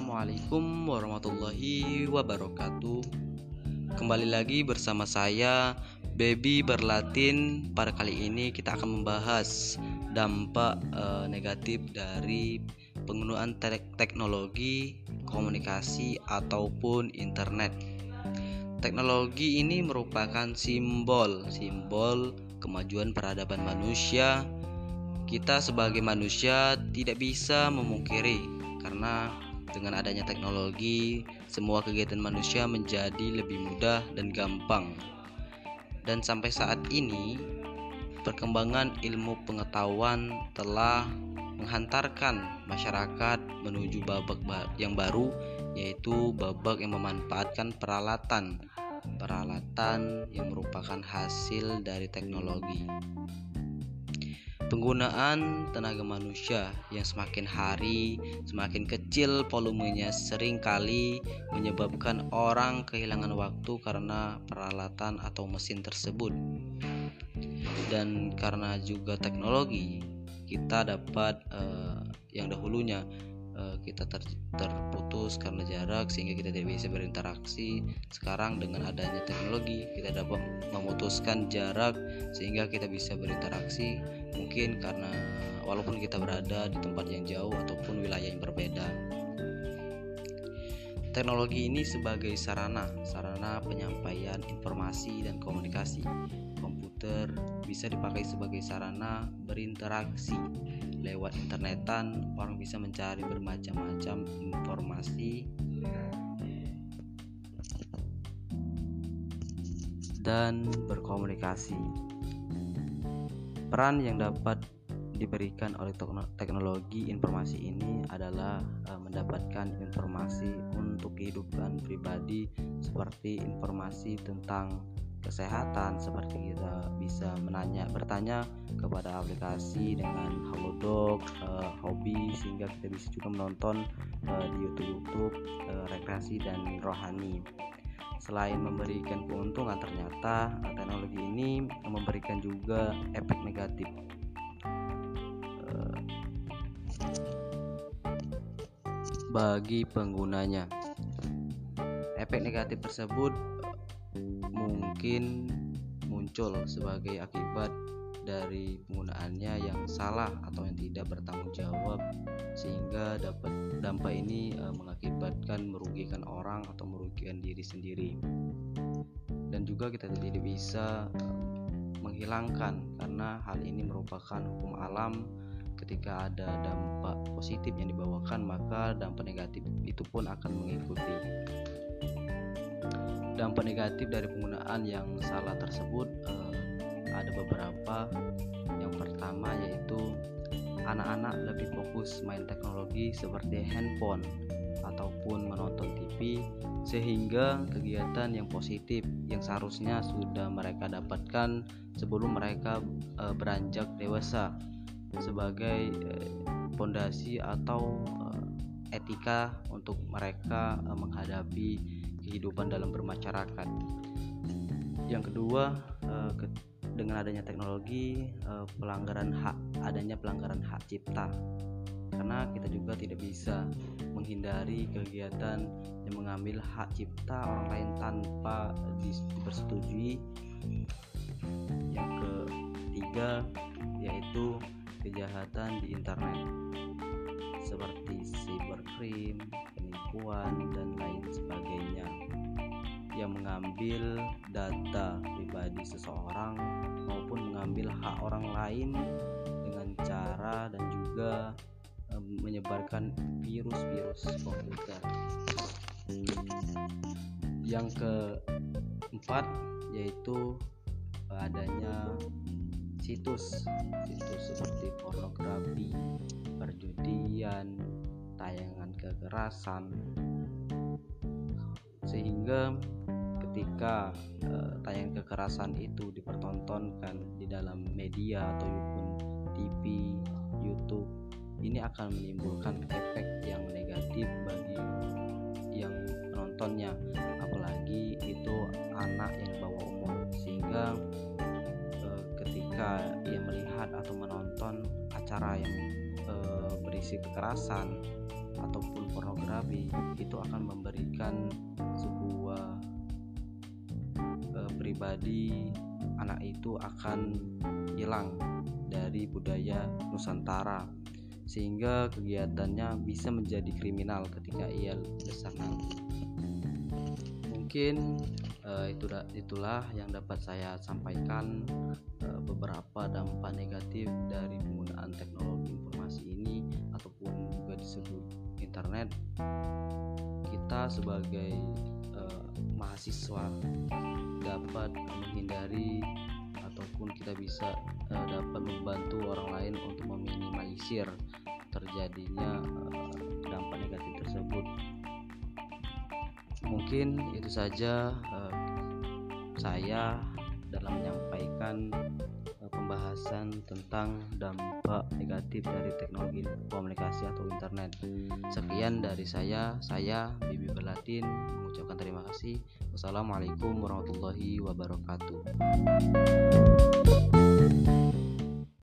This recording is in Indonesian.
Assalamualaikum warahmatullahi wabarakatuh. Kembali lagi bersama saya Baby Berlatin. Pada kali ini kita akan membahas dampak e, negatif dari penggunaan te teknologi komunikasi ataupun internet. Teknologi ini merupakan simbol simbol kemajuan peradaban manusia. Kita sebagai manusia tidak bisa memungkiri karena dengan adanya teknologi, semua kegiatan manusia menjadi lebih mudah dan gampang. Dan sampai saat ini, perkembangan ilmu pengetahuan telah menghantarkan masyarakat menuju babak yang baru, yaitu babak yang memanfaatkan peralatan peralatan yang merupakan hasil dari teknologi. Penggunaan tenaga manusia yang semakin hari semakin kecil volumenya sering kali menyebabkan orang kehilangan waktu karena peralatan atau mesin tersebut. Dan karena juga teknologi, kita dapat uh, yang dahulunya uh, kita ter terputus karena jarak sehingga kita tidak bisa berinteraksi. Sekarang dengan adanya teknologi, kita dapat memutuskan jarak sehingga kita bisa berinteraksi mungkin karena walaupun kita berada di tempat yang jauh ataupun wilayah yang berbeda. Teknologi ini sebagai sarana sarana penyampaian informasi dan komunikasi. Komputer bisa dipakai sebagai sarana berinteraksi lewat internetan. Orang bisa mencari bermacam-macam informasi. Dan berkomunikasi Peran yang dapat diberikan oleh teknologi informasi ini adalah uh, mendapatkan informasi untuk kehidupan pribadi seperti informasi tentang kesehatan seperti kita bisa menanya bertanya kepada aplikasi dengan halodoc uh, hobi sehingga kita bisa juga menonton uh, di YouTube YouTube uh, rekreasi dan rohani Selain memberikan keuntungan, ternyata teknologi ini memberikan juga efek negatif. Eh, bagi penggunanya, efek negatif tersebut mungkin muncul sebagai akibat dari penggunaannya yang salah atau yang tidak bertanggung jawab sehingga dapat dampak ini e, mengakibatkan merugikan orang atau merugikan diri sendiri. Dan juga kita tidak bisa e, menghilangkan karena hal ini merupakan hukum alam. Ketika ada dampak positif yang dibawakan maka dampak negatif itu pun akan mengikuti. Dampak negatif dari penggunaan yang salah tersebut e, ada beberapa pertama yaitu anak-anak lebih fokus main teknologi seperti handphone ataupun menonton TV sehingga kegiatan yang positif yang seharusnya sudah mereka dapatkan sebelum mereka e, beranjak dewasa sebagai fondasi e, atau e, etika untuk mereka e, menghadapi kehidupan dalam bermasyarakat. Yang kedua, e, dengan adanya teknologi uh, pelanggaran hak adanya pelanggaran hak cipta. Karena kita juga tidak bisa menghindari kegiatan yang mengambil hak cipta orang lain tanpa dipersetujui. Yang ketiga yaitu kejahatan di internet seperti cybercrime, penipuan dan lain sebagainya yang mengambil data pribadi seseorang maupun mengambil hak orang lain dengan cara dan juga menyebarkan virus-virus komputer. Yang keempat yaitu adanya situs situs seperti pornografi, perjudian, tayangan kekerasan sehingga ketika uh, tayang kekerasan itu dipertontonkan di dalam media ataupun TV, YouTube, ini akan menimbulkan efek yang negatif bagi yang menontonnya, apalagi itu anak yang bawah umur, sehingga uh, ketika ia melihat atau menonton acara yang uh, berisi kekerasan, ataupun pornografi itu akan memberikan pribadi anak itu akan hilang dari budaya Nusantara sehingga kegiatannya bisa menjadi kriminal ketika ia besar nanti. Mungkin uh, itulah itulah yang dapat saya sampaikan uh, beberapa dampak negatif dari penggunaan teknologi informasi ini ataupun juga disebut internet. Kita sebagai uh, mahasiswa dapat menghindari ataupun kita bisa uh, dapat membantu orang lain untuk meminimalisir terjadinya uh, dampak negatif tersebut. Mungkin itu saja uh, saya dalam menyampaikan pembahasan tentang dampak negatif dari teknologi komunikasi atau internet. Sekian dari saya, saya Bibi Belatin mengucapkan terima kasih. Wassalamualaikum warahmatullahi wabarakatuh.